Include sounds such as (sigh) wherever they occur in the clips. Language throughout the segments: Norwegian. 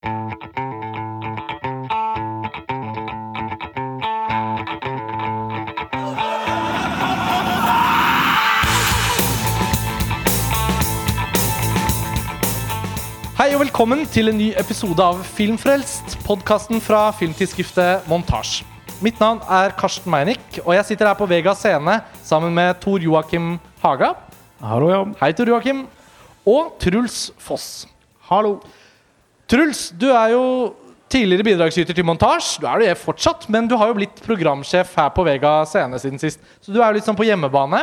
Hei og velkommen til en ny episode av Filmfrelst, podkasten fra filmtidsskriftet Montasj. Mitt navn er Karsten Meinick, og jeg sitter her på Vega scene sammen med Tor Joakim Haga. Hallo, ja. Hei, Tor Joakim. Og Truls Foss. Hallo. Truls, du er jo tidligere bidragsyter til montasje. Du er det fortsatt, men du har jo blitt programsjef her på Vega scene siden sist. Så du er jo litt sånn på hjemmebane.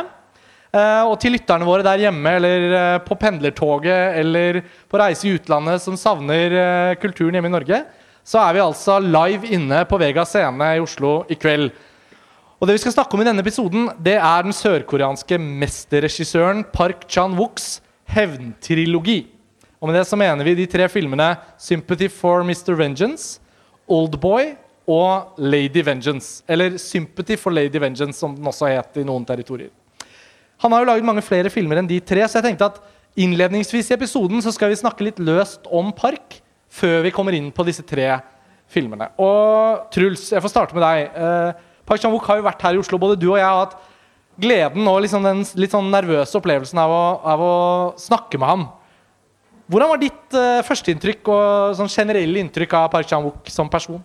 Eh, og til lytterne våre der hjemme eller eh, på pendlertoget eller på reise i utlandet som savner eh, kulturen hjemme i Norge, så er vi altså live inne på Vega scene i Oslo i kveld. Og det vi skal snakke om i denne episoden, det er den sørkoreanske mesterregissøren Park Chan-wooks hevntrilogi. Og med det så mener vi de tre filmene 'Sympathy for Mr. Vengeance', 'Oldboy' og 'Lady Vengeance'. Eller 'Sympathy for Lady Vengeance', som den også het i noen territorier. Han har jo laget mange flere filmer enn de tre, så jeg tenkte at innledningsvis i episoden så skal vi snakke litt løst om Park før vi kommer inn på disse tre filmene. Og Truls, jeg får starte med deg. Eh, Park Chan-wook har jo vært her i Oslo. Både du og jeg har hatt gleden og liksom den litt sånn nervøse opplevelsen av å, av å snakke med ham. Hvordan var ditt uh, førsteinntrykk og sånn generelle inntrykk av Park Chan-wook som person?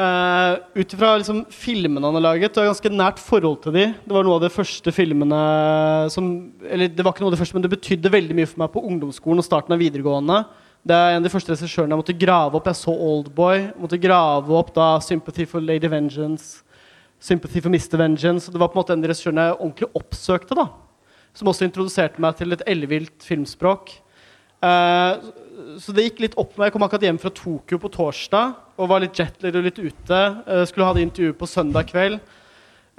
Uh, Ut ifra liksom, filmene han har laget, og ganske nært forhold til de. Det var noe av de første filmene som Eller det var ikke noe av det første, men det betydde veldig mye for meg på ungdomsskolen og starten av videregående. Det er en av de første regissørene jeg måtte grave opp. Jeg så Oldboy. Måtte grave opp da 'Sympathy for Lady Vengeance', 'Sympathy for Mr. Vengeance'. Det var på en måte en av de regissørene jeg ordentlig oppsøkte. da Som også introduserte meg til et ellevilt filmspråk. Uh, så det gikk litt opp med Jeg kom akkurat hjem fra Tokyo på torsdag og var litt jetler og litt ute. Uh, skulle ha det intervjuet på søndag kveld.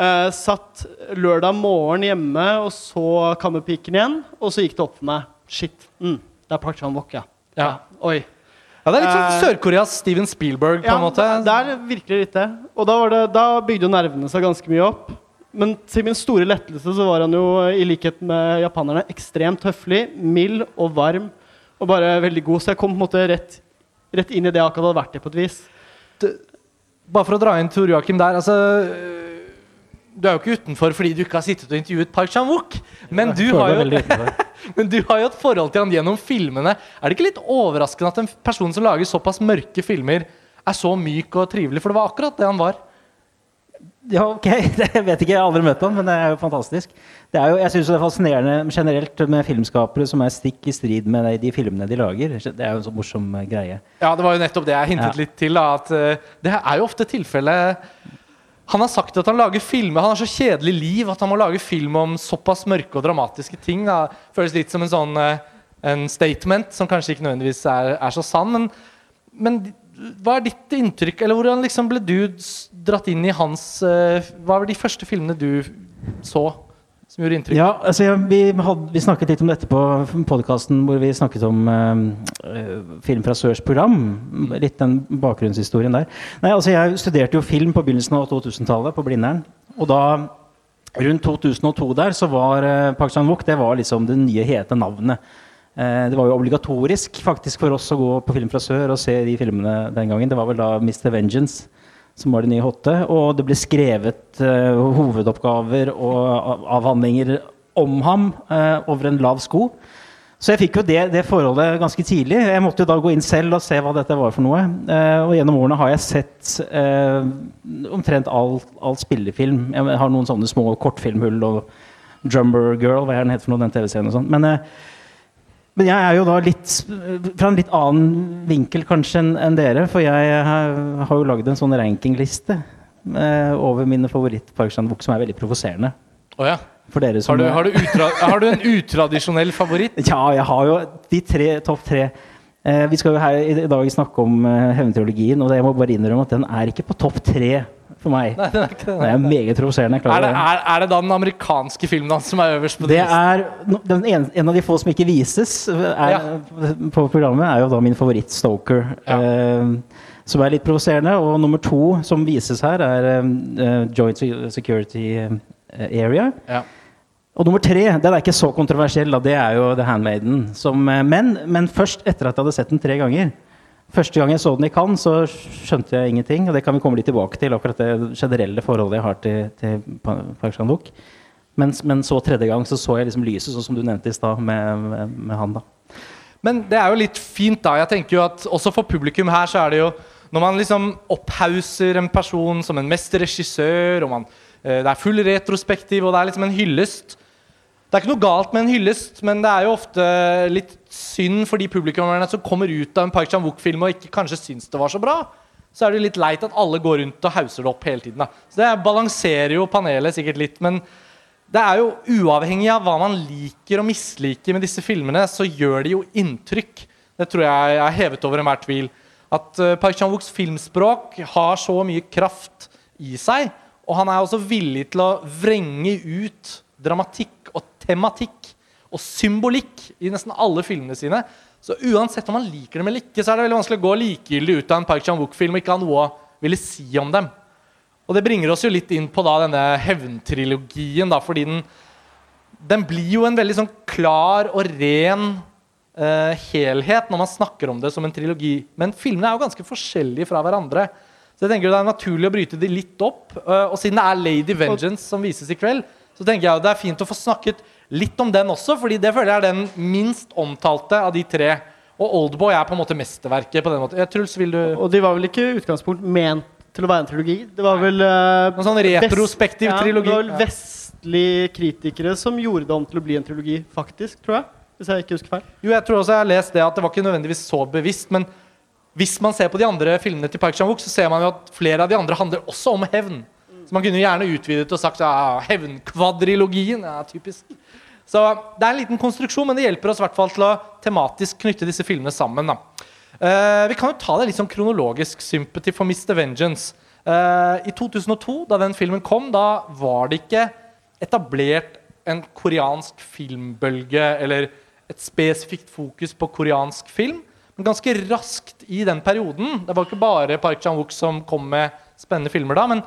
Uh, satt lørdag morgen hjemme og så Kammerpiken igjen, og så gikk det opp for meg. Shit. Mm, det er Park Chan-wook, ja. Ja. Oi. Ja, Det er litt sånn Eh, Sør-Koreas Steven Spielberg, på Ja, en måte. det er virkelig litt det. Og da, var det, da bygde jo nervene seg ganske mye opp. Men til min store lettelse så var han jo, i likhet med japanerne, ekstremt høflig, mild og varm. Og bare veldig god. Så jeg kom på en måte rett, rett inn i det jeg akkurat hadde vært i, på et vis. Bare for å dra inn Tor Joakim der. altså Du er jo ikke utenfor fordi du ikke har sittet og intervjuet Park Chan-wook. Men, du har jo- (laughs) men du har jo et forhold til han gjennom filmene. Er det ikke litt overraskende at en person som lager såpass mørke filmer, er så myk og trivelig? For det var akkurat det han var. Ja, ok. (laughs) Jeg vet ikke, jeg har aldri møtt ham, men det er jo fantastisk. Det er jo, jeg syns det er fascinerende generelt med filmskapere som er stikk i strid med de, filmene de lager. Det er jo en så morsom eh, greie. Ja, det var jo nettopp det jeg hintet Ja. litt til. Da, at eh, Det er jo ofte tilfellet Han har sagt at han lager filmer Han har så kjedelig liv at han må lage film om såpass mørke og dramatiske ting. Da. Føles litt som en sånn eh, en statement som kanskje ikke nødvendigvis er, er så sann. Men, men hva er ditt inntrykk, eller hvordan liksom ble du dratt inn i hans eh, Hva var de første filmene du så som gjorde inntrykk? Ja, altså ja, vi, hadde, vi snakket litt om dette på podkasten hvor vi snakket om eh, eh, film fra Sørs program. Litt den bakgrunnshistorien der. Nei, altså Jeg studerte jo film på begynnelsen av 2000-tallet på Blindern. Og da, rundt 2002 der, så var uh, Park Chan-wook det var liksom det nye hete navnet. Eh, det var jo obligatorisk faktisk for oss å gå på Film fra sør og se de filmene den gangen. Det var vel da Mr. Vengeance som var det nye hotte. Og det ble skrevet uh, hovedoppgaver og avhandlinger om ham uh, over en lav sko. Så jeg fikk jo det, det forholdet ganske tidlig. Jeg måtte jo da gå inn selv og se hva dette var for noe. Uh, og gjennom årene har jeg sett omtrent all, all spillefilm. Jeg har noen sånne små kortfilmhull og Drumber Girl, hva er den heter for noe, den TV-serien og sånn. Men men jeg er jo da litt fra en litt annen vinkel kanskje enn dere. For jeg har, har jo lagd en sånn rankingliste eh, over mine favoritt-Park som er veldig provoserende. Oh, ja. Har, du, har, du utra har du en utradisjonell favoritt? (laughs) Ja, jeg har jo de tre, topp tre. Eh, vi skal jo her i dag snakke om eh, hevnteologien, og jeg må bare innrømme at den er ikke på topp tre for meg. Nei, den er ikke det. Det er meget provoserende. Er er, er det da den amerikanske filmen hans som er øverst på Det er den en, en av de få som ikke vises er, på programmet, er jo da min favoritt, Stoker. Ja. Eh, som er litt provoserende. Og nummer to som vises her, er uh, Joint Security eh, Area. Ja. Og nummer tre den er ikke så kontroversiell, da, det er jo The Handmaiden. Som, men, men først etter at jeg hadde sett den tre ganger. Første gang jeg så den i Cannes, så skjønte jeg ingenting. Og det kan vi komme litt tilbake til, akkurat det generelle forholdet jeg har til, til Park Chan-wook. Men, men så tredje gang så så jeg liksom lyset, sånn som du nevnte i stad, med, med, med han. da. Men det er jo litt fint, da. Jeg tenker jo at Også for publikum her så er det jo Når man liksom opphauser en person som en mesterregissør, og man, eh, det er full retrospektiv, og det er liksom en hyllest Det er ikke noe galt med en hyllest, men det er jo ofte litt synd for de publikummerne som kommer ut av en Park Chan-wook-film og ikke kanskje syns det var så bra. Så er det litt leit at alle går rundt og hauser det opp hele tiden. da. Så det balanserer jo panelet sikkert litt. men det er jo uavhengig av hva man liker og misliker med disse filmene, så gjør de jo inntrykk. Det tror jeg er hevet over enhver tvil. At uh, Park Chan-wooks filmspråk har så mye kraft i seg. Og han er også villig til å vrenge ut dramatikk og tematikk og symbolikk i nesten alle filmene sine. Så uansett om man liker dem eller ikke, så er det veldig vanskelig å gå likegyldig ut av en Park Chan-wook-film og ikke ha noe å ville si om dem. Og det bringer oss jo litt inn på da denne hevntrilogien, da, fordi den, den blir jo en veldig sånn klar og ren uh, helhet når man snakker om det som en trilogi. Men filmene er jo ganske forskjellige fra hverandre. Så jeg tenker det er naturlig å bryte de litt opp. Uh, og siden det er Lady Vengeance som vises i kveld, så tenker jeg det er fint å få snakket litt om den også, fordi det føler jeg er den minst omtalte av de tre. Og Oldboy er på en måte mesterverket på den måten. Truls, vil du Og de var vel ikke utgangspunkt ment til å være en trilogi? Det var vel uh, Noen sånn retrospektiv trilogi. Det var vel Ja. vestlige kritikere som gjorde det om til å bli en trilogi, faktisk, tror jeg. Hvis jeg ikke husker feil. Jo, jeg tror også jeg har lest det at det var ikke nødvendigvis så bevisst, men hvis man ser på de andre filmene til Park Chan-wook, så ser man jo at flere av de andre handler også om hevn. Så man kunne gjerne utvidet og sagt ja, hevnkvadrilogien. Ja, typisk. Så det er en liten konstruksjon, men det hjelper oss hvert til å tematisk knytte disse filmene sammen. Eh, vi kan jo ta det litt sånn kronologisk. 'Sympathy for Mr. Vengeance'. Uh, I 2002, da den filmen kom, da var det ikke etablert en koreansk filmbølge eller et spesifikt fokus på koreansk film. Men ganske raskt i den perioden Det var ikke bare Park Chan-wook som kom med spennende filmer da, men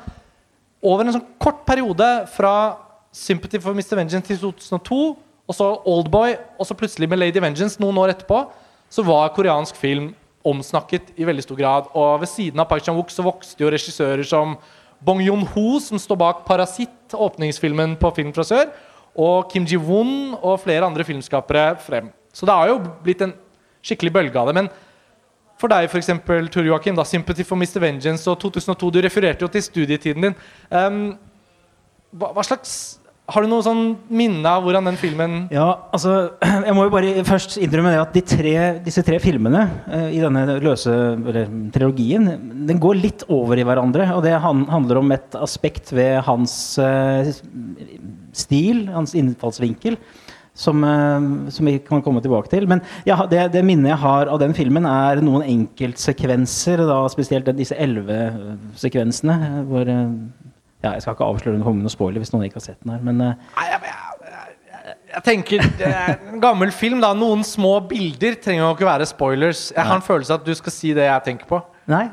over en sånn kort periode fra 'Sympathy for Mr. Vengeance' til 2002, og så 'Oldboy', og så plutselig med 'Lady Vengeance' noen år etterpå, så var koreansk film omsnakket i veldig stor grad. Og ved siden av Park Chan-wook så vokste jo regissører som Bong Joon-ho, som står bak 'Parasitt', åpningsfilmen på Film fra sør, og Kim Ji-won og flere andre filmskapere frem. Så det har jo blitt en skikkelig bølge av det. Men for deg, eksempel, Tor Joakim, da, 'Sympathy for Mr. Vengeance' og 2002 Du refererte jo til studietiden din. Um, hva, hva slags Har du noe sånn minne av hvordan den filmen Ja, altså (clears throat) Jeg må jo bare først innrømme det at de tre, disse tre filmene uh, i denne løse eller, trilogien Den går litt over i hverandre. Og det han, handler om et aspekt ved hans uh, stil, hans innfallsvinkel, som, eh, som vi kan komme tilbake til. Men ja, det, det minnet jeg har av den filmen, er noen enkeltsekvenser. Da, spesielt disse elleve eh, sekvensene. eh, hvor ja, Jeg skal ikke avsløre noe noe spoiler hvis noen ikke har sett den her. Men Nei, jeg, jeg, jeg, jeg tenker det er En gammel film, da. Noen små bilder trenger jo ikke være spoilers. Jeg har en følelse av at du skal si det jeg tenker på. Nei,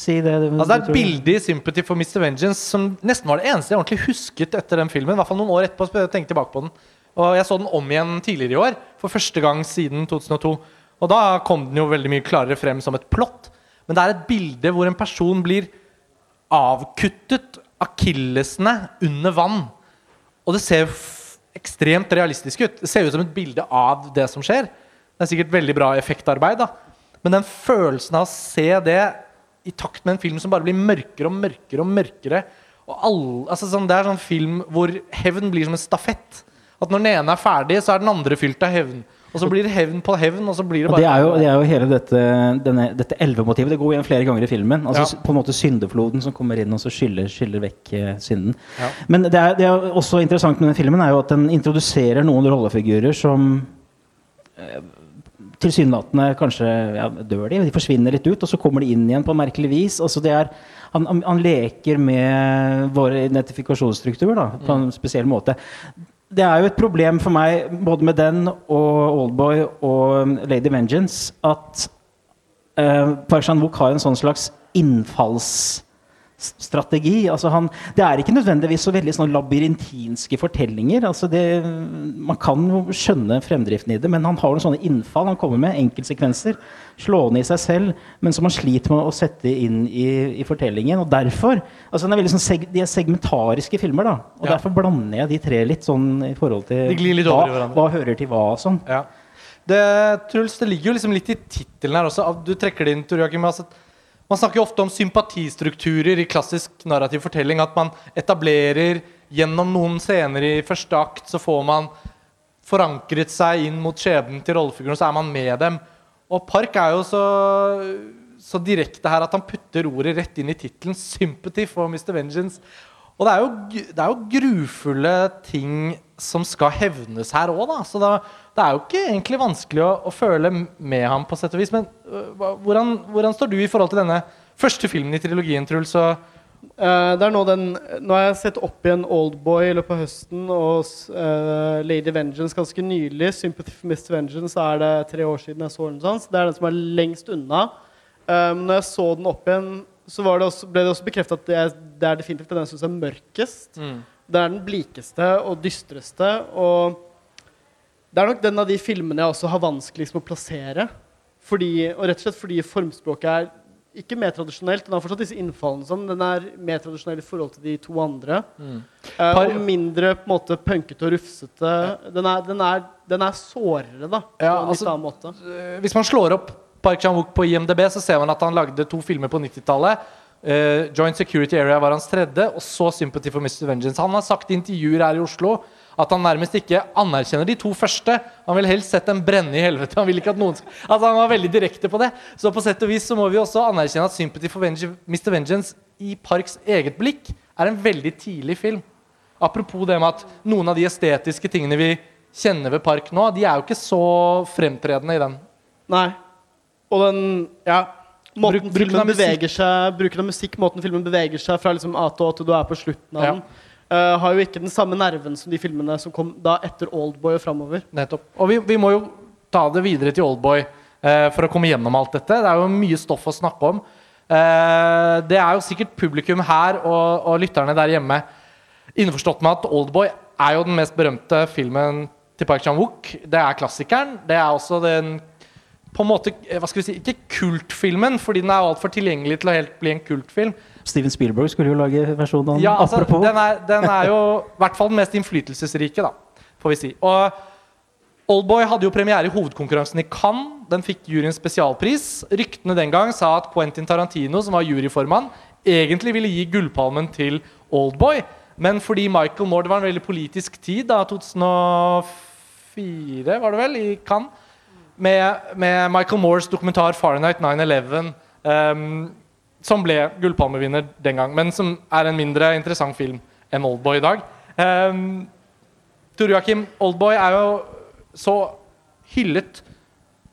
si det. Altså, det er et bilde i 'Sympathy for Mr. Vengeance' som nesten var det eneste jeg ordentlig husket etter den filmen. I hvert fall noen år etterpå. så jeg tenkte tilbake på den Og jeg så den om igjen tidligere i år, for første gang siden 2002. Og da kom den jo veldig mye klarere frem som et plott. Men det er et bilde hvor en person blir avkuttet akillesene under vann. Og det ser ekstremt realistisk ut. Det ser ut som et bilde av det som skjer. Det er sikkert veldig bra effektarbeid, da. Men den følelsen av å se det i takt med en film som bare blir mørkere og mørkere og mørkere og all, altså sånn, Det er sånn film hvor hevn blir som en stafett. At når den ene er ferdig, så er den andre fylt av hevn. Og så blir det hevn på hevn, og så blir det bare det er jo, det er jo hele dette, denne, dette elvemotivet. Det går igjen flere ganger i filmen. Altså Ja. På en måte syndefloden som kommer inn og så skyller, skyller vekk eh, synden. Ja. Men det er, det er også interessant med den filmen er jo at den introduserer noen rollefigurer som eh, tilsynelatende kanskje ja, dør de, de forsvinner litt ut, og så kommer de inn igjen på merkelig vis. Altså det er, han, han, leker med vår identifikasjonsstruktur da, på en spesiell måte. Det er jo et problem for meg både med den og Oldboy og Lady Vengeance at uh, Park Chan-wook har en sånn slags s- strategi. Altså han, det er ikke nødvendigvis så veldig sånn labyrintinske fortellinger. Altså det, man kan jo skjønne fremdriften i det, men han har noen sånne innfall. Han kommer med enkeltsekvenser, slående i seg selv, men som han sliter med å sette inn i, i fortellingen. Og derfor altså er sånn seg, De er segmentariske filmer, da. Og Ja. derfor blander jeg de tre litt sånn i forhold til hva, hva hører til hva og sånn. Ja. Det, Truls, det ligger jo liksom litt i tittelen her også. Du trekker det inn, Tor Joakim. Altså, man snakker jo ofte om sympatistrukturer i klassisk narrativ fortelling. At man etablerer gjennom noen scener i første akt, så får man forankret seg inn mot skjebnen til rollefiguren, så er man med dem. Og Park er jo så, så direkte her at han putter ordet rett inn i tittelen. 'Sympathy for Mr. Vengeance'. Og det er, jo, det er jo grufulle ting som skal hevnes her òg, da. Så da, det er jo ikke egentlig vanskelig å, å føle med ham på sett og vis. Men uh, hvordan, hvordan står du i forhold til denne første filmen i trilogien, Truls? Eh, det er nå, den, nå har jeg sett opp igjen Oldboy i løpet av høsten og uh, Lady Vengeance ganske nylig. Sympathy for Mr. Vengeance er det tre år siden jeg så den. Sånn. Så det er den som er lengst unna. Um, når jeg så den opp igjen, så var det også, ble det også bekreftet at det er, det er definitivt den jeg syns er mørkest. Det er den blikeste og dystreste. Og det er nok den av de filmene jeg også har vanskeligst med å plassere. Fordi, og rett og slett fordi formspråket er ikke mer tradisjonelt. Den har fortsatt disse innfallene som Den er mer tradisjonell i forhold til de to andre. Eh, Par- og mindre på en måte punkete og rufsete. Den er, den er, den er sårere, da. På Ja, en altså- annen måte. hvis man slår opp Park Chan-wook på IMDb, så ser man at han lagde to filmer på 90-tallet. Uh, Joint Security Area var hans tredje, og så Sympathy for Mr. Vengeance. Han har sagt i intervjuer her i Oslo at han nærmest ikke anerkjenner de to første. Han vil helst sett dem brenne i helvete. Han vil ikke at noen Altså Han var veldig direkte på det. Så på sett og vis så må vi også anerkjenne at Sympathy for Venge Mr. Vengeance i Parks eget blikk er en veldig tidlig film. Apropos det med at noen av de estetiske tingene vi kjenner ved Park nå, de er jo ikke så fremtredende i den. Nei. Og den Ja. Måten Bruk- filmen beveger seg Bruken av musikk, måten filmen beveger seg fra liksom A til Å til du er på slutten av Ja. den, uh, har jo ikke den samme nerven som de filmene som kom da etter Oldboy og framover. Nettopp. Og vi, vi må jo ta det videre til Oldboy uh, for å komme gjennom alt dette. Det er jo mye stoff å snakke om. Uh, det er jo sikkert publikum her og, og lytterne der hjemme innforstått med at Oldboy er jo den mest berømte filmen til Park Chan-wook. Det er klassikeren. Det er også den på en måte, eh, hva skal vi si, Ikke kultfilmen, fordi den er altfor tilgjengelig til å helt bli en kultfilm. Steven Spielberg skulle jo lage versjonen av. Ja, altså, Apropos. den, er, den er jo (laughs) i hvert fall den mest innflytelsesrike, da, får vi si. Og Oldboy hadde jo premiere i hovedkonkurransen i Cannes. Den fikk juryens spesialpris. Ryktene den gang sa at Quentin Tarantino, som var juryformann, egentlig ville gi gullpalmen til Oldboy. Men fordi Michael Moore Det var en veldig politisk tid, da, 2004 var det vel, i Cannes. Med, med Michael Moores dokumentar 'Fahrenheit 9-11'. Um, som ble gullpalmevinner den gang, men som er en mindre interessant film enn Oldboy i dag. Um, Tor Joakim, Oldboy er jo så hyllet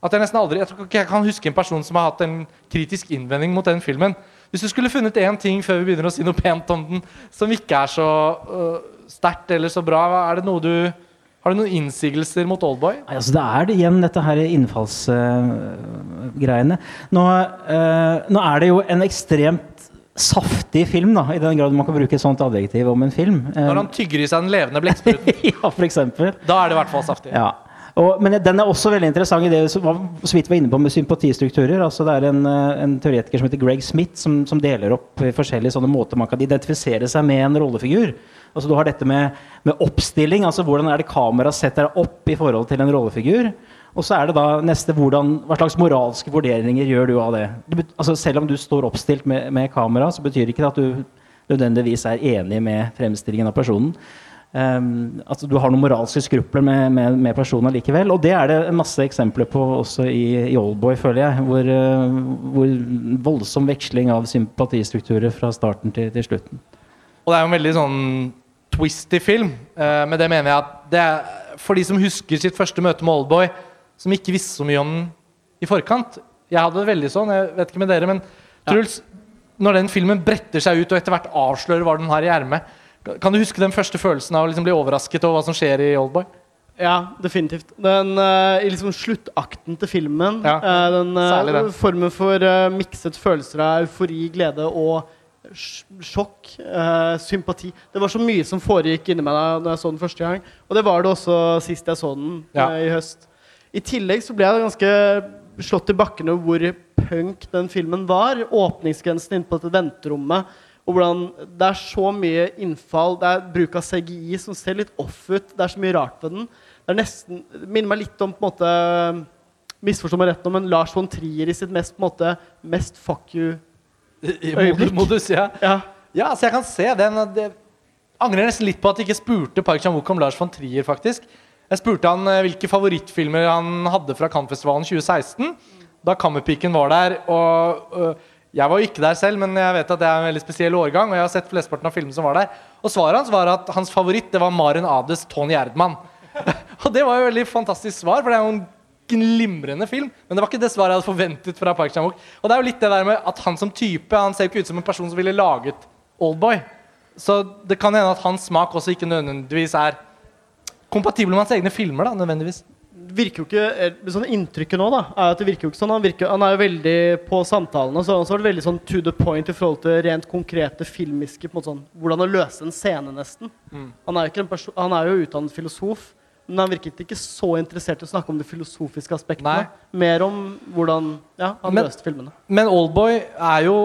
at jeg nesten aldri Jeg tror ikke jeg kan huske en person som har hatt en kritisk innvending mot den filmen. Hvis du skulle funnet én ting før vi begynner å si noe pent om den, som ikke er så uh, sterkt eller så bra, er det noe du har du noen innsigelser mot Oldboy? Nei, altså det er det igjen dette her innfallsgreiene. nå, uh, nå er det jo en ekstremt saftig film, da, i den grad man kan bruke et sånt adjektiv om en film. Eh, Når han tygger i seg den levende blekkspruten, (laughs) ja, for eksempel. da er det i hvert fall saftig. Ja. Og, men den er også veldig interessant i det som var- så vidt var inne på med sympatistrukturer. altså Det er en, eh, en teoretiker som heter Greg Smith, som, som deler opp forskjellige sånne måter man kan identifisere seg med en rollefigur. Altså Du har dette med, med oppstilling. altså Hvordan er det kameraet setter deg opp i forhold til en rollefigur? Og så er det da neste hvordan, hva slags moralske vurderinger gjør du av det? Du, altså Selv om du står oppstilt med, med kamera, så betyr det ikke at du nødvendigvis er enig med fremstillingen av personen. Um, at du har noen moralske skrupler med, med, med personen likevel. Og det er det masse eksempler på også i, i Oldboy, føler jeg. Hvor, uh, hvor voldsom veksling av sympatistrukturer fra starten til, til slutten. Og det er jo en veldig sånn twisty film. men med det mener jeg at det er for de som husker sitt første møte med Oldboy, som ikke visste så mye om den i forkant. Jeg hadde det veldig sånn, jeg vet ikke med dere, men Truls, når den filmen bretter seg ut og etter hvert avslører hva den har i ermet, kan du huske den første følelsen av å liksom bli overrasket over hva som skjer i Oldboy? Ja, definitivt. Den, uh, I liksom sluttakten til filmen, Ja, uh, den uh, formen for eh, mikset følelser av eufori, glede og sjokk, eh, sympati. Det var så mye som foregikk inni meg da jeg så den første gang. Og det var det også sist jeg så den Ja. eh, i høst. I tillegg så ble jeg ganske slått i bakken over hvor punk den filmen var. Åpningsgrensen inne på dette venterommet. Og hvordan Det er så mye innfall. Det er bruk av CGI som ser litt off ut. Det er så mye rart ved den. Det er nesten, det minner meg litt om på en måte Misforstå meg rett nå, men Lars von Trier i sitt mest, på en måte, mest fuck you Øyeblikk. ja. Ja. Ja, så jeg kan se den. Det angrer nesten litt på at jeg ikke spurte Park Chan-wook om Lars von Trier, faktisk. Jeg spurte han eh, hvilke favorittfilmer han hadde fra Cannes-festivalen 2016. Da Kammerpiken var der. Og øh, jeg var jo ikke der selv, men jeg vet at det er en veldig spesiell årgang. Og jeg har sett flesteparten av filmene som var der. Og svaret hans var at hans favoritt det var Maren Ades Tony Erdmann. (laughs) og det var jo veldig fantastisk svar, for det er jo en glimrende film. Men det var ikke det svaret jeg hadde forventet fra Park Chan-wook. Og det er jo litt det der med at han som type Han ser jo ikke ut som en person som ville laget Oldboy. Så det kan hende at hans smak også ikke nødvendigvis er kompatibel med hans egne filmer. da, nødvendigvis virker jo ikke sånn Inntrykket nå da er at det virker jo ikke sånn. Han, virker, han er jo veldig på samtalene. Så har han også vært veldig sånn to the point i forhold til rent konkrete filmiske på en måte sånn, Hvordan å løse en scene, nesten. Mm. Han, er jo ikke en han er jo utdannet filosof, men han virket ikke så interessert i å snakke om de filosofiske aspektene. Nei. Mer om hvordan ja, han Men- løste filmene. Men Oldboy er jo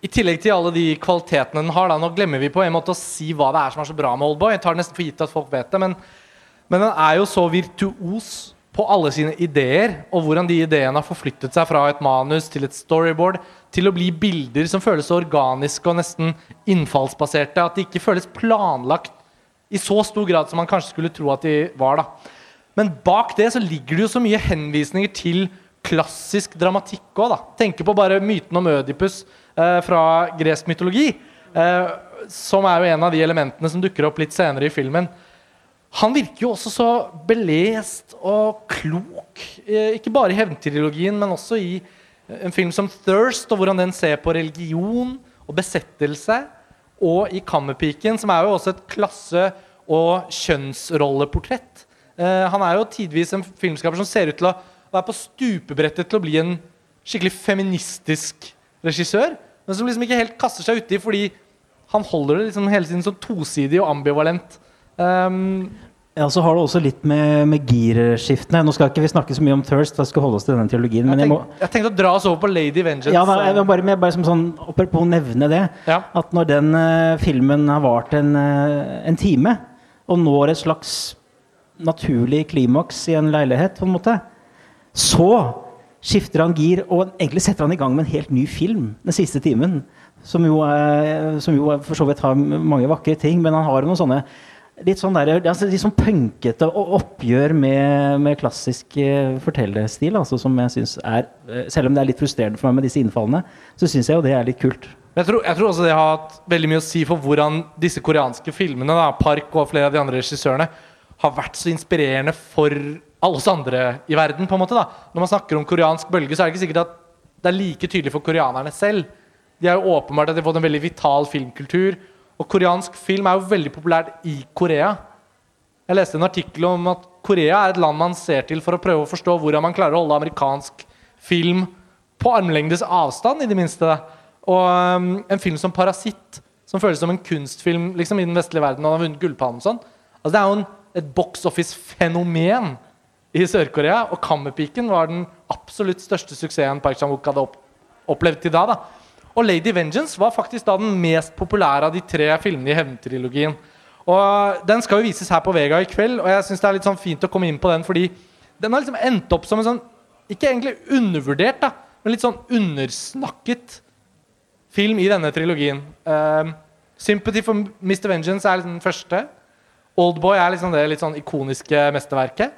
I tillegg til alle de kvalitetene den har da, Nå glemmer vi på en måte å si hva det er som er så bra med Oldboy. Jeg tar det nesten for gitt at folk vet det, men, men den er jo så virtuos på alle sine ideer, og hvordan de ideene har forflyttet seg fra et manus til et storyboard til å bli bilder som føles så organiske og nesten innfallsbaserte at de ikke føles planlagt i så stor grad som man kanskje skulle tro at de var. da. Men bak det så ligger det jo så mye henvisninger til klassisk dramatikk òg. Tenker på bare myten om Ødipus eh, fra gresk mytologi. Eh, som er jo en av de elementene som dukker opp litt senere i filmen. Han virker jo også så belest og klok. Eh, ikke bare i hevntrilogien, men også i en film som 'Thirst', og hvordan den ser på religion og besettelse. Og i 'Kammerpiken', som er jo også et klasse- og kjønnsrolleportrett. Eh, han er jo tidvis en filmskaper som ser ut til å være på stupebrettet til å bli en skikkelig feministisk regissør, men som liksom ikke helt kaster seg uti fordi han holder det liksom hele tiden sånn tosidig og ambivalent. Um, Ja, så har det også litt med, med girskiftene. Nå skal ikke vi snakke så mye om Thirst, da skal holde oss til denne teologien Men jeg, tenkte å dra oss over på Lady Vengeance. ja, da, jeg vil bare, jeg bare som sånn, apropos nevne det, Ja. at når den uh, filmen har vart en, uh, en time, og når et slags naturlig klimaks i en leilighet, på en måte, så skifter han gir og egentlig setter han i gang med en helt ny film den siste timen. Som jo, er, som jo for så vidt har mange vakre ting, men han har noen sånne litt sånn, der, altså litt sånn punkete oppgjør med, med klassisk eh, fortellerstil. Altså, som jeg syns er, eh, Selv om det er litt frustrerende for meg med disse innfallene, så syns jeg jo det er litt kult. Jeg tror, jeg tror også det har hatt veldig mye å si for hvordan disse koreanske filmene, da, Park og flere av de andre regissørene, har vært så inspirerende for alle oss andre i verden. på en måte da. Når man snakker om koreansk bølge, så er det ikke sikkert at det er like tydelig for koreanerne selv. De er jo åpenbart at de har fått en veldig vital filmkultur. Og koreansk film er jo veldig populært i Korea. Jeg leste en artikkel om at Korea er et land man ser til for å prøve å forstå hvordan man klarer å holde amerikansk film på armlengdes avstand, i det minste. Og um, en film som 'Parasitt', som føles som en kunstfilm liksom, i den vestlige verden, og har vunnet Gullpalmen sånn. Altså, det er jo en, et box office-fenomen i Sør-Korea. Og 'Kammerpiken' var den absolutt største suksessen Park Chan-wook hadde opp, opplevd til da. da. Og 'Lady Vengeance' var faktisk da den mest populære av de tre filmene i hevntrilogien. Og Den skal jo vises her på Vega i kveld, og jeg syns det er litt sånn fint å komme inn på den, fordi den har liksom endt opp som en sånn Ikke egentlig undervurdert, da, men litt sånn undersnakket film i denne trilogien. Um, 'Sympathy for Mr. Vengeance' er liksom den første. 'Oldboy' er liksom det litt sånn ikoniske mesterverket.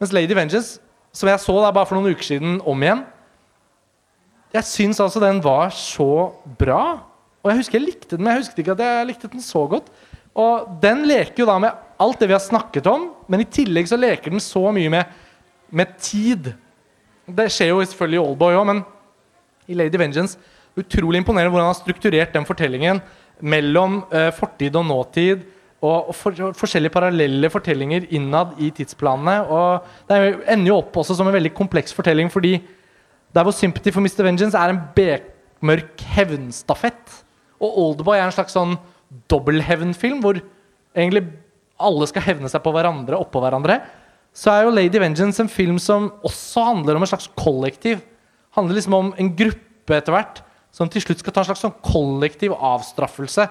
Mens 'Lady Vengeance', som jeg så da bare for noen uker siden om igjen Jeg syns altså den var så bra. Og jeg husker jeg likte den, men jeg husket ikke at jeg likte den så godt. Og den leker jo da med alt det vi har snakket om, men i tillegg så leker den så mye med, med tid. Det skjer jo selvfølgelig i Oldboy òg, men i Lady Vengeance utrolig imponerende hvordan han har strukturert den fortellingen mellom eh, fortid og nåtid. Og, og for, forskjellige parallelle fortellinger innad i tidsplanene. Og det er ender jo opp også som en veldig kompleks fortelling, fordi der hvor 'Sympathy for Mr. Vengeance' er en bekmørk hevnstafett. Og Oldboy er en slags sånn dobbelthevnfilm, hvor egentlig alle skal hevne seg på hverandre, oppå hverandre. Så er jo Lady Vengeance en film som også handler om en slags kollektiv. Handler liksom om en gruppe etter hvert som til slutt skal ta en slags sånn kollektiv avstraffelse.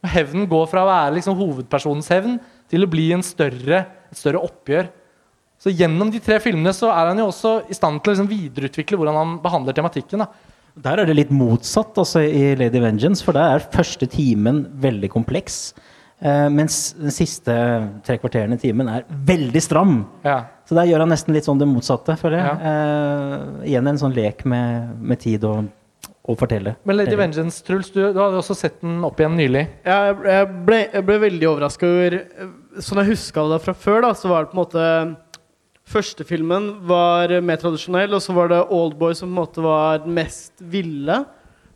Og Hevnen går fra å være liksom hovedpersonens hevn til å bli større, et større oppgjør. Så Gjennom de tre filmene så er han jo også i stand til å liksom videreutvikle hvordan han behandler tematikken. da. Der er det litt motsatt altså, i Lady Vengeance, for der er første timen veldig kompleks. Eh, mens den siste tre kvarterene i timen er veldig stram. Ja. Så der gjør han nesten litt sånn det motsatte, føler jeg. Eh, igjen en sånn lek med, med tid og, og fortelle. Men Lady Vengeance, Truls, du, du hadde også sett den opp igjen nylig. Ja, jeg, jeg, ble, jeg ble veldig overraska over Sånn jeg huska det fra før, da, så var det på en måte Første filmen var mer tradisjonell, og så var det Oldboy som på en måte var den mest ville.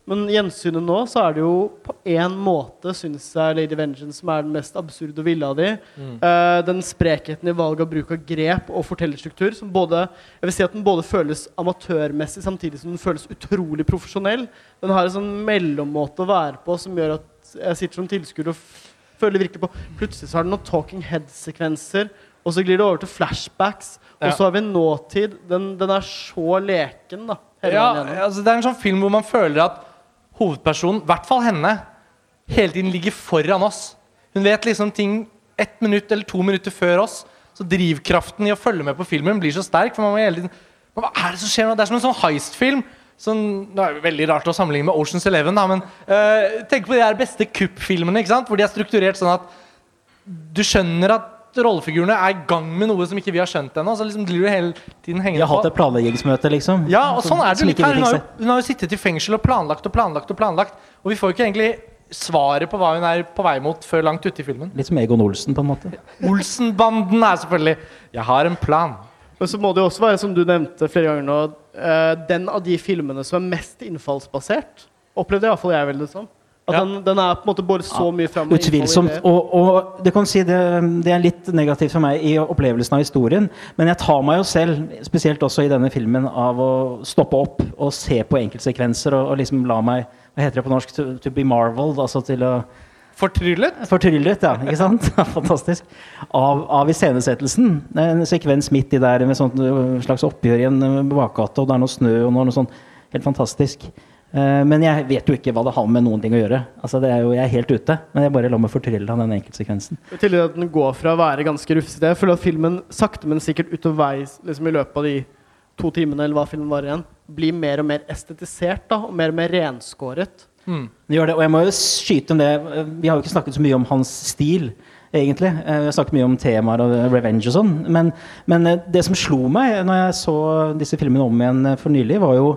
Men gjensynet nå, så er det jo på én måte, syns jeg, Lady Vengeance som er den mest absurde og ville av de. Eh, den sprekheten i valg av bruk av grep og fortellerstruktur som både Jeg vil si at den både føles amatørmessig samtidig som den føles utrolig profesjonell. Den har en sånn mellommåte å være på som gjør at jeg sitter som tilskuer og føler virkelig på Plutselig så har den noen talking head-sekvenser, og så glir det over til flashbacks. Og så har vi nåtid. Den, den er så leken, da. Ja, altså Det er en sånn film hvor man føler at hovedpersonen, i hvert fall henne, hele tiden ligger foran oss. Hun vet liksom ting ett minutt eller to minutter før oss. Så drivkraften i å følge med på filmen blir så sterk. For man må hele tiden men Hva er det som skjer nå? Det er som en sånn heist-film. Sånn, det er veldig rart å sammenligne med Oceans Eleven, da, men øh, tenk på de her beste kuppfilmene, hvor de er strukturert sånn at du skjønner at rollefigurene er i gang med noe som ikke vi har skjønt ennå. Så liksom blir du hele tiden De hengende har hatt et planleggingsmøte, liksom. ja, og sånn er det litt her. Hun har, jo, hun har jo sittet i fengsel og planlagt og planlagt og planlagt. Og vi får jo ikke egentlig svaret på hva hun er på vei mot før langt ute i filmen. Litt som Egon Olsen, på en måte. Olsenbanden er selvfølgelig 'Jeg har en plan'. Men så må det jo også være, som du nevnte flere ganger nå, eh, den av de filmene som er mest innfallsbasert. Opplevde iallfall jeg vel det som. At Ja. den, den er på en måte bare så mye fram Utvilsomt. Og, og det kan si det, det er litt negativt for meg i opplevelsen av historien. Men jeg tar meg jo selv, spesielt også i denne filmen, av å stoppe opp og se på enkeltsekvenser og, og liksom la meg Hva heter det på norsk? To, to be marveled. Altså til å Fortryllet? Fortryllet, ja. Ikke sant? (laughs) Fantastisk. Av, av iscenesettelsen. En sekvens midt i der med sånt øh, slags oppgjør i en øh, bakgate, og det er noe snø og noe, noe sånn helt fantastisk. Eh, men jeg vet jo ikke hva det har med noen ting å gjøre. Altså, det er jo, jeg er helt ute. Men jeg bare lar meg fortrylle av den enkeltsekvensen. I tillegg at den går fra å være ganske rufsete. Jeg føler at filmen sakte, men sikkert utoverveis liksom i løpet av de to timene eller hva filmen var igjen, blir mer og mer estetisert da, og mer og mer renskåret. Mm. gjør det, og jeg må jo skyte om det. Vi har jo ikke snakket så mye om hans stil, egentlig. Eh, Vi har snakket mye om temaer og revenge og sånn. Men, men eh, det som slo meg når jeg så disse filmene om igjen for nylig, var jo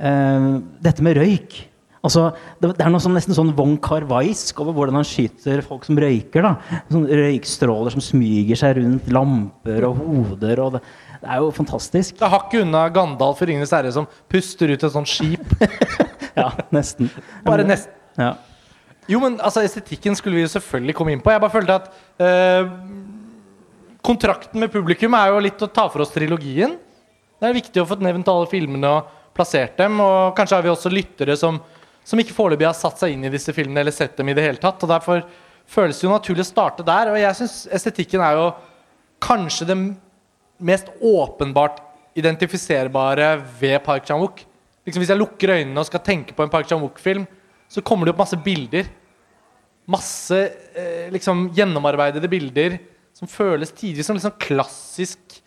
dette med røyk. Altså, det, det er noe sånn, nesten sånn Wong Kar-waisk over hvordan han skyter folk som røyker. da. Sånn Røykstråler som smyger seg rundt lamper og hoder. og Det, det er jo fantastisk. Det er hakket unna Gandalf i 'Ringenes herre' som puster ut et sånt skip. (laughs) Ja, nesten. Bare nesten Ja. Jo, men altså, estetikken skulle vi jo selvfølgelig komme inn på. Jeg bare følte at eh, kontrakten med publikum er jo litt å ta for oss trilogien. Det er viktig å få nevnt alle filmene og plassert dem. Og kanskje har vi også lyttere som, som ikke foreløpig har satt seg inn i disse filmene eller sett dem i det hele tatt. Og derfor føles det jo naturlig å starte der. Og jeg syns estetikken er jo kanskje det mest åpenbart identifiserbare ved Park Chan-wook. Liksom hvis jeg lukker øynene og skal tenke på en Park Chan-wook-film, så kommer det opp masse bilder. Masse eh, liksom gjennomarbeidede bilder som føles tidvis som liksom klassisk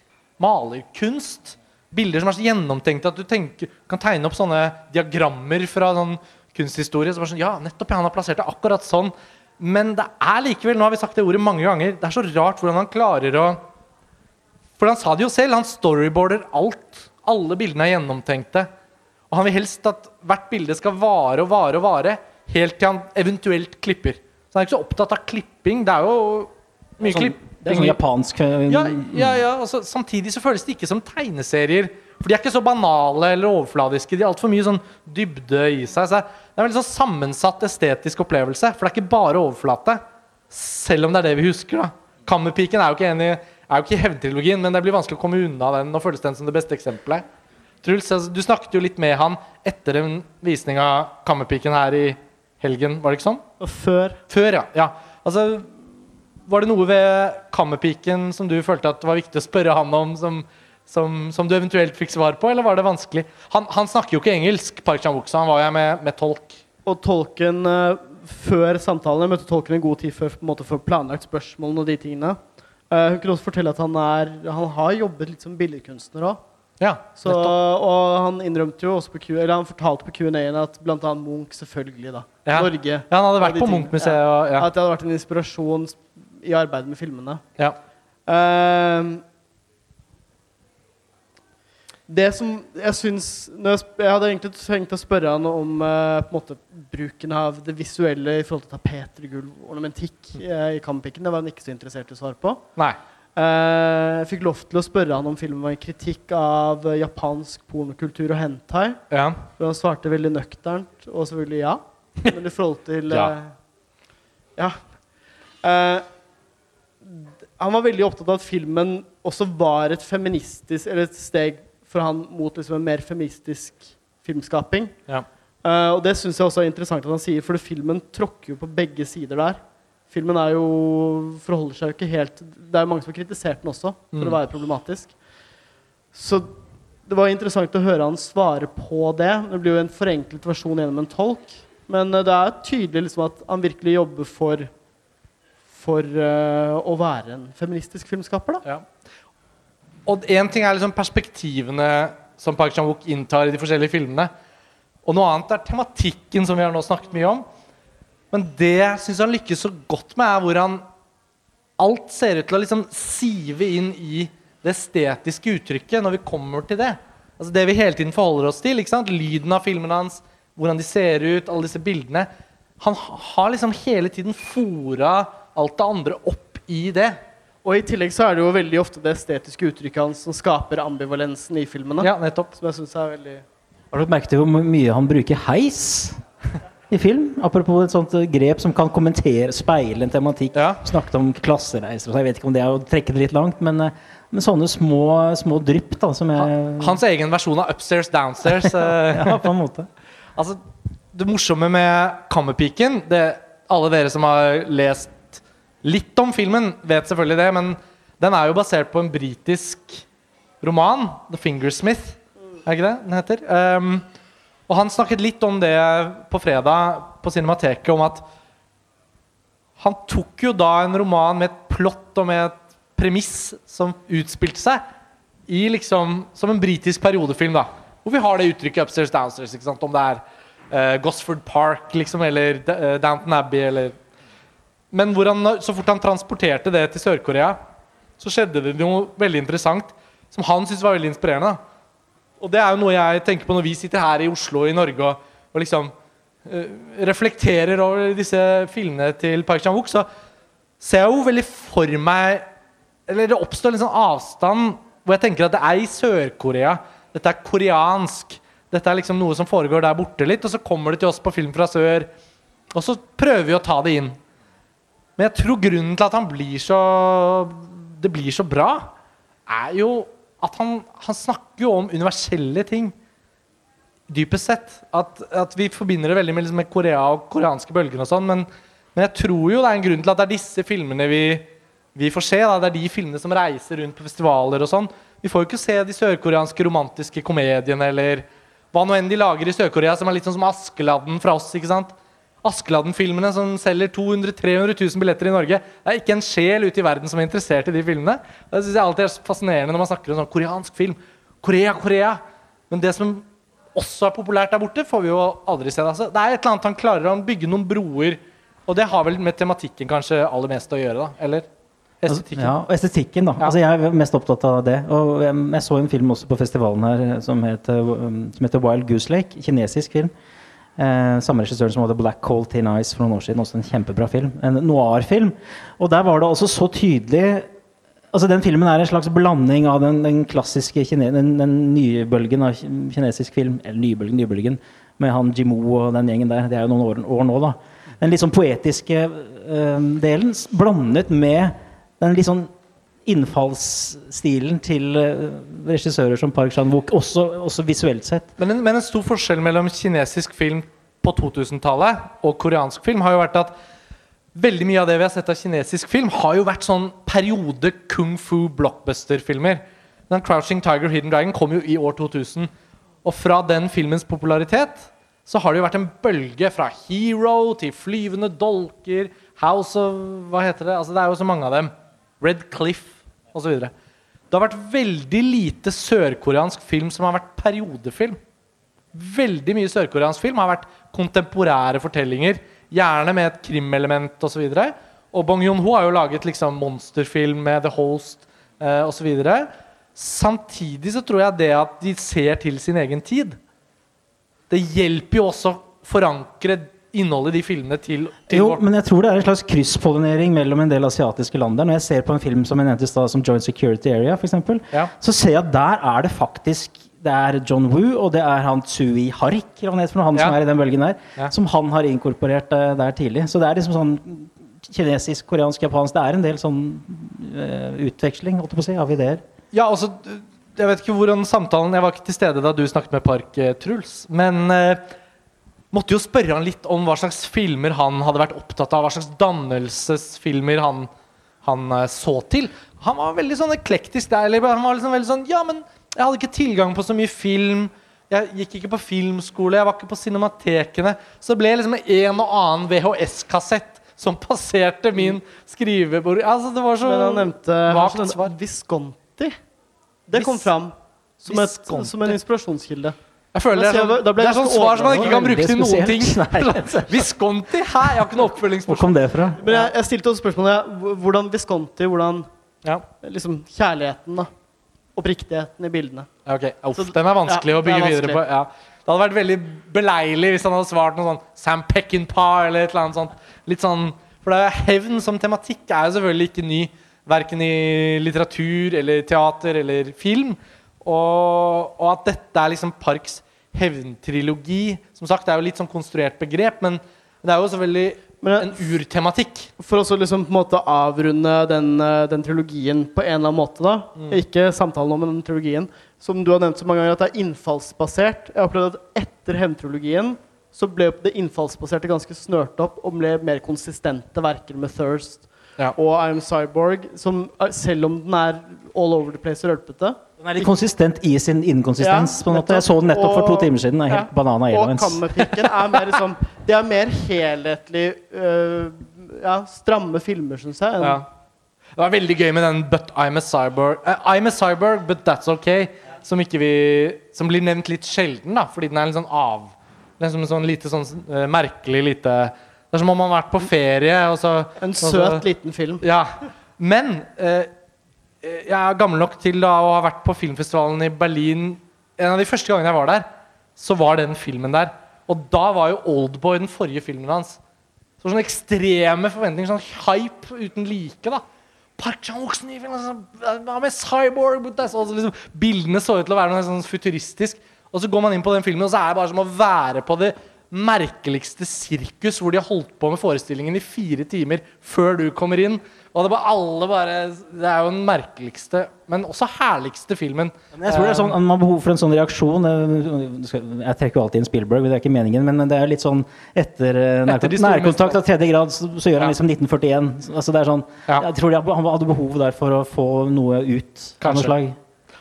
malerkunst. Bilder som er så gjennomtenkte at du tenker, kan tegne opp sånne diagrammer fra sånn kunsthistorie. som er sånn, ja, nettopp, han har plassert det akkurat sånn. Men det er likevel, nå har vi sagt det ordet mange ganger, det er så rart hvordan han klarer å For han sa det jo selv, han storyboarder alt. Alle bildene er gjennomtenkte. Og han vil helst at hvert bilde skal vare og vare og vare, helt til han eventuelt klipper. Så han er ikke så opptatt av klipping. Det er jo mye Sånn, klipp. Det er sånn japansk eh, Ja, ja, ja. Og samtidig så føles det ikke som tegneserier. For de er ikke så banale eller overfladiske. De har altfor mye sånn dybde i seg. Så det er en veldig sånn sammensatt estetisk opplevelse. For det er ikke bare overflate. Selv om det er det vi husker. da Kammerpiken er jo ikke enig er jo ikke i hevntrilogien, men det blir vanskelig å komme unna den. Nå føles den som det beste eksempelet. Truls, altså, du snakket jo litt med han etter en visning av Kammerpiken her i helgen, var det ikke sånn? Og før Før, ja. ja. Altså, var det noe ved Kammerpiken som du følte at det var viktig å spørre han om, som, som, som du eventuelt fikk svar på, eller var det vanskelig? Han, han snakker jo ikke engelsk, Park Chan-wook, så han var jo med, med tolk. Og tolken eh, før samtalen Jeg møtte tolken en god tid før på en måte, for planlagt spørsmålene og de tingene. Eh, hun kunne også fortelle at han, er, han har jobbet litt som billedkunstner òg. Ja, Så, og han innrømte jo også på Q, eller han fortalte på Q&A-en at bl.a. Munch selvfølgelig da Ja. Norge Ja, han hadde vært på. Munch-museet ja. At det hadde vært en inspirasjon sp- i arbeidet med filmene. ja. Uh, det som jeg syns jeg, jeg hadde egentlig tenkt å spørre han om uh, måte bruken av det visuelle i forhold til tapeter, gulv, ornamentikk uh, i Kampikken. Det var han ikke så interessert i å svare på. Nei. Eh, jeg fikk lov til å spørre han om filmen var en kritikk av eh, japansk pornokultur og hentai. Ja. Og han svarte veldig nøkternt, og selvfølgelig ja. Men i forhold til Ja. Ja. Han var veldig opptatt av at filmen også var et feministisk Eller et steg for han mot liksom en mer feministisk filmskaping. Ja. Uh, og det syns jeg også er interessant at han sier, for filmen tråkker jo på begge sider der. Filmen er jo forholder seg jo ikke helt Det er jo mange som har kritisert den også for Mm. å være problematisk. Så det var interessant å høre han svare på det. Det blir jo en forenklet versjon gjennom en tolk. Men eh, det er tydelig liksom at han virkelig jobber for For uh, å være en feministisk filmskaper. da Ja. Og én ting er liksom perspektivene som Park Chan-wook inntar i de forskjellige filmene. Og noe annet er tematikken, som vi har nå snakket mye om. Men det jeg syns han lykkes så godt med, er hvordan alt ser ut til å liksom sive inn i det estetiske uttrykket når vi kommer til det. Altså Det vi hele tiden forholder oss til. ikke sant? Lyden av filmene hans, hvordan de ser ut, alle disse bildene. Han har liksom hele tiden fora alt det andre opp i det. Og i tillegg så er det jo veldig ofte det estetiske uttrykket hans som skaper ambivalensen i filmene. Ja, nettopp. Som jeg synes er veldig Har du merket hvor mye han bruker heis i film? Apropos et sånt eh, grep som kan kommentere, speile en tematikk. Ja. Snakket om klassereiser og så, Jeg vet ikke om det er å trekke det litt langt, men, eh, men sånne små, små drypp da, som jeg Hans egen versjon av Upstairs Downstairs. (laughs) eh, Ja, på en måte. altså, det morsomme med Kammerpiken det, Alle dere som har lest litt om filmen, vet selvfølgelig det, men den er jo basert på en britisk roman, 'The Fingersmith'. Er ikke det den heter? Um, og han snakket litt om det på fredag på Cinemateket, om at han tok jo da en roman med et plott og med et premiss som utspilte seg i liksom som en britisk periodefilm, da. Hvor vi har det uttrykket 'upstairs downstairs'. ikke sant? Om det er uh, Gosford Park liksom, eller uh, Downton Abbey eller Men han, så fort han transporterte det til Sør-Korea, så skjedde det noe veldig interessant som han syntes var veldig inspirerende. Og det er jo noe jeg tenker på når vi sitter her i Oslo og i Norge og, og liksom uh, reflekterer over disse filmene til Park Chan-wook, så ser jeg jo veldig for meg Eller det oppstår en sånn avstand hvor jeg tenker at det er i Sør-Korea. Dette er koreansk. Dette er liksom noe som foregår der borte litt, og så kommer det til oss på Film fra sør, og så prøver vi å ta det inn. Men jeg tror grunnen til at han blir så det blir så bra, er jo at han, han snakker jo om universelle ting. Dypest sett. At, at vi forbinder det veldig med, liksom, med Korea og koreanske bølger og sånn, men, men jeg tror jo det er en grunn til at det er disse filmene vi, vi får se. Da. Det er de filmene som reiser rundt på festivaler og sånn. Vi får jo ikke se de sørkoreanske romantiske komediene eller hva nå enn de lager i Sør-Korea, som er litt sånn som Askeladden fra oss. ikke sant? Askeladden-filmene som selger 200 000-300 000 billetter i Norge. Det er ikke en sjel ute i verden som er interessert i de filmene. Det synes jeg alltid er fascinerende når man snakker om sånn koreansk film. Korea, Korea. Men det som også er populært der borte, får vi jo aldri se. Altså, det er et eller annet han klarer å bygge noen broer. Og det har vel med tematikken kanskje aller mest å gjøre, da. Eller estetikken. Ja, og estetikken, da. Ja. Altså, jeg er mest opptatt av det. Og jeg, jeg så en film også på festivalen her som heter, um, som heter Wild Goose Lake. Kinesisk film. Eh, samme regissøren som hadde 'Black Cold Tin Ice' for noen år siden. Også en kjempebra film. En noir-film. Og der var det også så tydelig Altså Den filmen er en slags blanding av den, den klassiske den, den nye bølgen av kinesisk film. Eller nybølgen, nybølgen. Med han Jimo og den gjengen der. Det er jo noen år, år nå, da. Den litt sånn poetiske eh, delen blandet med den litt sånn innfallsstilen til eh, regissører som Park Chan-wook, også, også visuelt sett. Men en, men en stor forskjell mellom kinesisk film på 2000-tallet og koreansk film har jo vært at veldig mye av det vi har sett av kinesisk film, har jo vært sånn periode kung fu blockbuster-filmer. Den 'Crouching Tiger, Hidden Dragon' kom jo i år 2000. Og fra den filmens popularitet så har det jo vært en bølge fra Hero til Flyvende dolker, House of Hva heter det? Altså, det er jo så mange av dem. Red Cliff osv. Det har vært veldig lite sørkoreansk film som har vært periodefilm. Veldig mye sørkoreansk film har vært kontemporære fortellinger. Gjerne med et krimelement osv. Og, og Bong Joon-ho har jo laget liksom monsterfilm med The Host eh, osv. Samtidig så tror jeg det at de ser til sin egen tid, det hjelper jo også å forankre innholdet i de filmene til, til Jo, vårt men jeg tror det er en slags krysspollinering mellom en del asiatiske land der. Når jeg ser på en film som jeg nevnte i stad, som Joint Security Area, eksempel, Ja. så ser jeg at der er det faktisk det er John Woo, og det er han Tsui Harik, han han Ja. som er i den bølgen der, Ja. som han har inkorporert eh, der tidlig. Så det er liksom sånn kinesisk, koreansk, japansk Det er en del sånn uh, utveksling holdt på å si, av ideer. Ja, altså Jeg vet ikke hvordan samtalen Jeg var ikke til stede da du snakket med Park, eh, Truls. Men eh, måtte jo spørre han litt om hva slags filmer han hadde vært opptatt av. Hva slags dannelsesfilmer han, han eh, så til. Han var veldig sånn eklektisk der. Eller han var liksom veldig sånn Ja, men jeg hadde ikke tilgang på så mye film. Jeg gikk ikke på filmskole, jeg var ikke på cinematekene. Så det ble liksom en og annen VHS-kassett som passerte min skrivebord. Altså, det var så Men han nevnte vagt svar. Visconti. Det kom fram som, et, som en inspirasjonskilde. Jeg føler Da det er jeg- sånn, det er sånn svar som man ikke kan bruke til noen ting. (laughs) Visconti? Hæ? Jeg har ikke noe Hvor kom det fra? Men jeg, jeg stilte også spørsmålet hvordan Visconti, hvordan Ja. liksom kjærligheten, da. Oppriktigheten i bildene. Ja, okay. Uff, Så- den er vanskelig ja, å bygge er videre på. Ja. Det hadde vært veldig beleilig hvis han hadde svart noe sånn Sam Peckinpah eller et eller annet sånt. Litt sånn, For det er hevn som tematikk er jo selvfølgelig ikke ny. Verken i litteratur eller teater eller film. Og, og at dette er liksom Parks hevntrilogi Som sagt, det er jo litt sånn konstruert begrep, men det er jo selvfølgelig en urtematikk. For å liksom på en måte avrunde den, eh, den trilogien på en eller annen måte, da. Mm. Ikke samtalen om den trilogien. Som du har nevnt så mange ganger, at det er innfallsbasert. Jeg har opplevd at etter hevntrilogien så ble det innfallsbaserte ganske snørt opp og ble mer konsistente verker med Thirst Ja. og I'm Cyborg, som eh, selv om den er all over the place og rølpete Den er litt konsistent i sin inkonsistens. Ja, på en måte. Jeg så den nettopp for to timer siden. Den er helt ja, banana Og kammerpikken Kammerpiken er mer sånn Det er mer helhetlig øh, Ja, stramme filmer, syns jeg. Ja. Det var veldig gøy med den 'But I'm a Cyborg'. uh, I'm a cyborg, but that's okay. Som, ikke vi, som blir nevnt litt sjelden, da, fordi den er litt sånn av Liksom sånn lite sånn uh, merkelig lite Det er som om man har vært på ferie, og så En og så- søt, liten film. Ja. Men eh, jeg er gammel nok til da å ha vært på filmfestivalen i Berlin En av de første gangene jeg var der, så var den filmen der. Og da var jo 'Oldboy' den forrige filmen hans. Så sånne ekstreme forventninger, sånn hype uten like. da Park Chan-wooks nye film altså, hva med Cyborg Så, liksom, Bildene så ut til å være noe sånn futuristisk. Og så går man inn på den filmen, og så er det bare som å være på det merkeligste sirkus hvor de har holdt på med forestillingen i fire timer før du kommer inn. Og det bare alle bare Det er jo den merkeligste, men også herligste filmen. Jeg tror det er sånn, Man har behov for en sånn reaksjon. Jeg trekker jo alltid inn Spielberg, det er ikke meningen, men det er litt sånn etter, eh, store nærkontakt av tredje grad, så, så gjør han Ja. liksom 1941. Altså det er sånn, Ja. Jeg tror han hadde behov der for å få noe ut Kanskje.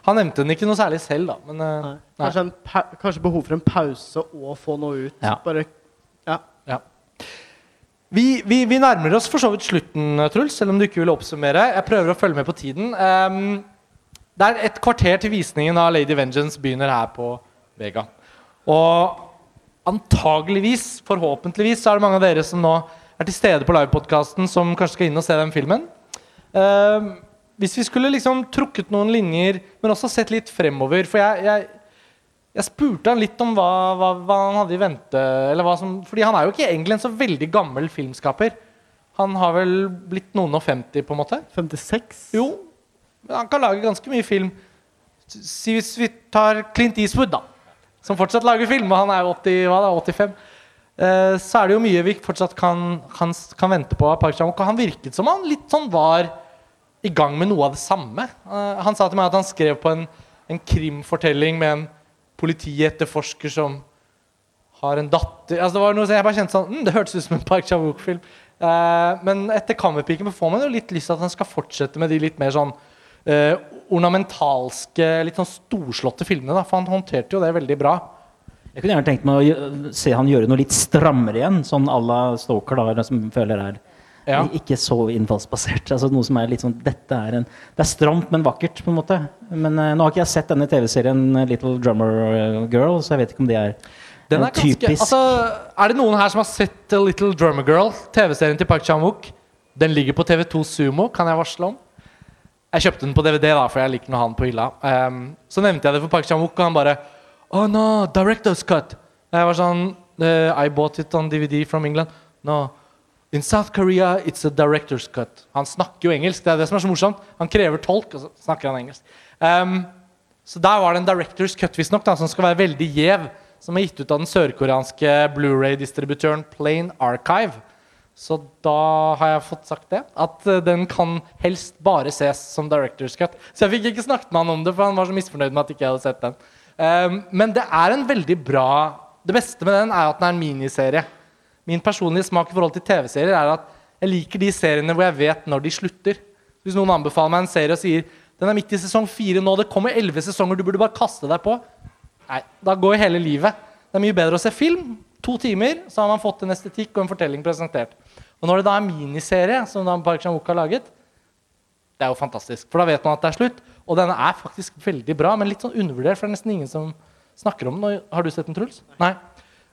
Han nevnte den ikke noe særlig selv, da. Men eh, Nei. nei. Kanskje, en kanskje behov for en pause og få noe ut. Ja. Bare Ja. Ja. Vi, vi, vi nærmer oss for så vidt slutten, Truls, selv om du ikke vil oppsummere. Jeg prøver å følge med på tiden. Um, det er et kvarter til visningen av Lady Vengeance begynner her på Vega. Og antageligvis, forhåpentligvis, så er det mange av dere som nå er til stede på livepodkasten, som kanskje skal inn og se den filmen. Ehm, hvis vi skulle liksom trukket noen linjer, men også sett litt fremover For jeg, jeg, jeg spurte han litt om hva, hva, hva han hadde i vente. Som, fordi han er jo ikke egentlig en så veldig gammel filmskaper. Han har vel blitt noen og 50, på en måte? 56? Jo, men han kan lage ganske mye film. Si hvis vi tar Clint Eastwood, da. Som fortsatt lager film, og han er 80, hva da, 85. Eh, så er det jo mye vi fortsatt kan, kan, kan vente på av Park Chan-wook. Han virket som han litt sånn var i gang med noe av det samme. Eh, han sa til meg at han skrev på en, en krimfortelling med en politietterforsker som har en datter altså det var noe Jeg bare kjente sånn mm, Det hørtes ut som en Park Chan-wook-film. Uh, men etter Kammerpiken får man jo litt lyst til at han skal fortsette med de litt mer sånn uh, ornamentalske, litt sånn storslåtte filmene. Da, for han håndterte jo det veldig bra. Jeg kunne gjerne tenkt meg å se han gjøre noe litt strammere igjen, sånn à la Stalker, da, som føler er Ja. ikke så innfallsbasert. Altså noe som er litt sånn Dette er en Det er stramt, men vakkert, på en måte. Men uh, nå har ikke jeg sett denne TV-serien eh, Little Drummer eh, Girl, så jeg vet ikke om det er er, ganske, typisk altså, er det noen her som har sett Little Drummer Girl, TV-serien til Park Chan-wook? Den ligger på TV2 Sumo, kan jeg varsle om. Jeg kjøpte den på DVD, da, for jeg liker den å ha den på hylla. Um, så nevnte jeg det for Park Chan-wook, og han bare Oh no, director's cut. Jeg var sånn uh, I bought it on DVD from England. No. In South Korea, it's a director's cut. Han snakker jo engelsk. Det er det som er så morsomt. Han krever tolk, og så snakker han engelsk. Um, så der var det en director's cut visstnok, som skal være veldig gjev. Som er gitt ut av den sørkoreanske Blu-ray-distributøren Plain Archive. Så da har jeg fått sagt det. At eh, den kan helst bare ses som director's cut. Så jeg fikk ikke snakket med han om det, for han var så misfornøyd med at ikke jeg hadde sett den. Um, men det er en veldig bra Det beste med den er at den er en miniserie. Min personlige smak i forhold til TV-serier er at jeg liker de seriene hvor jeg vet når de slutter. Hvis noen anbefaler meg en serie og sier den er midt i sesong fire nå, det kommer elleve sesonger, du burde bare kaste deg på. Nei, da går hele livet. Det er mye bedre å se film. To timer, så har man fått en estetikk og en fortelling presentert. Og når det da er miniserie, som da Park Chan-wook har laget, det er jo fantastisk. For da vet man at det er slutt. Og denne er faktisk veldig bra, men litt sånn undervurdert, for det er nesten ingen som snakker om den. Har du sett den, Truls? Nei.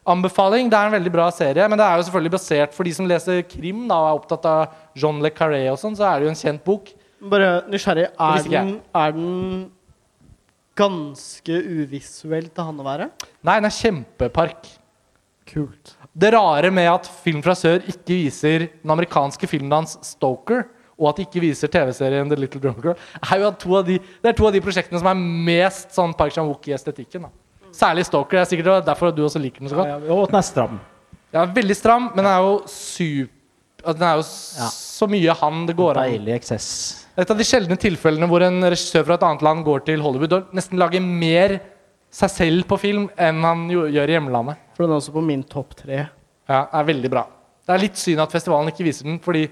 Anbefaling. Det er en veldig bra serie, men det er jo selvfølgelig basert for de som leser krim da, og er opptatt av John Le Carré og sånn, så er det jo en kjent bok. Bare nysgjerrig. Er den, er den ganske uvisuell til han å være? Nei, den er kjempepark. Kult. Det rare med at Film fra sør ikke viser den amerikanske filmen hans Stoker, og at de ikke viser TV-serien The Little Drummer Girl, er jo at to av de, det er to av de prosjektene som er mest sånn Park Chan-wook i estetikken. Da. Særlig Stalker. Det er sikkert derfor du også liker den så godt. Ja, Og den er stram. Er veldig stram, men den er jo super altså, Den er jo Ja. så mye han det går an. Deilig eksess. Et av de sjeldne tilfellene hvor en regissør fra et annet land går til Hollywood og nesten lager mer seg selv på film enn han gjør i hjemlandet. For den er også på min topp tre. Ja, er veldig bra. Det er litt synd at festivalen ikke viser den, fordi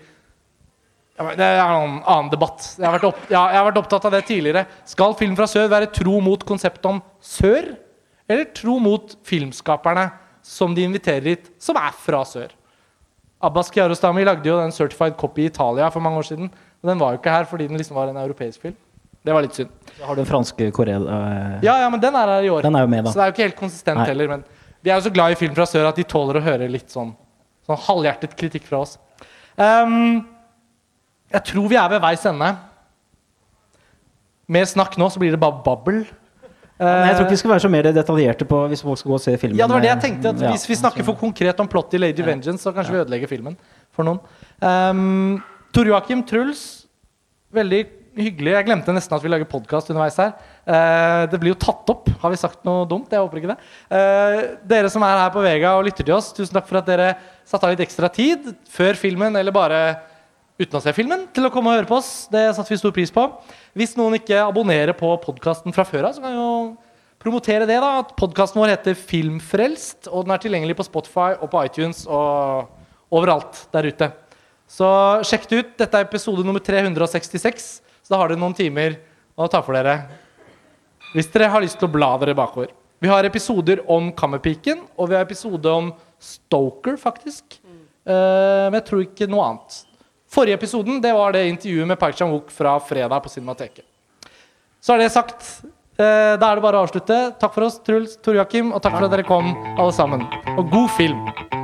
Det er en annen debatt. Jeg har, vært opp, ja, jeg har vært opptatt av det tidligere. Skal Film fra sør være tro mot konseptet om sør, eller tro mot filmskaperne som de inviterer hit, som er fra sør? Abbas Kiarostami lagde jo den Certified Copy i Italia for mange år siden. Og den var jo ikke her fordi den liksom var en europeisk film. Det var litt synd. Har du den franske Korea... øh... Ja, ja, men den er her i år. Den er jo med, da. Så det er jo ikke helt konsistent Nei. heller. Men de er jo så glad i film fra sør at de tåler å høre litt sånn, sånn halvhjertet kritikk fra oss. Um, jeg tror vi er ved veis ende. Mer snakk nå, så blir det bare babbel. Men jeg tror ikke vi skal være så mer detaljerte på hvis folk skal gå og se filmen. Ja, det var det jeg tenkte. at Ja, Hvis vi snakker for konkret om plottet i Lady Vengeance, så kanskje vi ødelegger filmen for noen. Um, Tor Joakim Truls, veldig hyggelig. Jeg glemte nesten at vi lager podkast underveis her. Uh, det blir jo tatt opp. Har vi sagt noe dumt? Jeg håper ikke det. Uh, dere som er her på Vega og lytter til oss, tusen takk for at dere satte av litt ekstra tid før filmen, eller bare uten å se filmen, til å komme og høre på oss. Det satte vi stor pris på. Hvis noen ikke abonnerer på podkasten fra før av, så kan vi jo promotere det. da, at Podkasten vår heter Filmfrelst, og den er tilgjengelig på Spotify og på iTunes og overalt der ute. Så sjekk det ut. Dette er episode nummer 366, så da har dere noen timer å ta for dere hvis dere har lyst til å bla dere bakover. Vi har episoder om Kammerpiken, og vi har episode om Stoker, faktisk. Eh, men jeg tror ikke noe annet. Forrige episoden det var det intervjuet med Park Chan-wook fra fredag på Cinemateket. Så er det sagt. Eh, da er det bare å avslutte. Takk for oss, Truls, Tor Joakim, og takk for at dere kom, alle sammen. Og god film!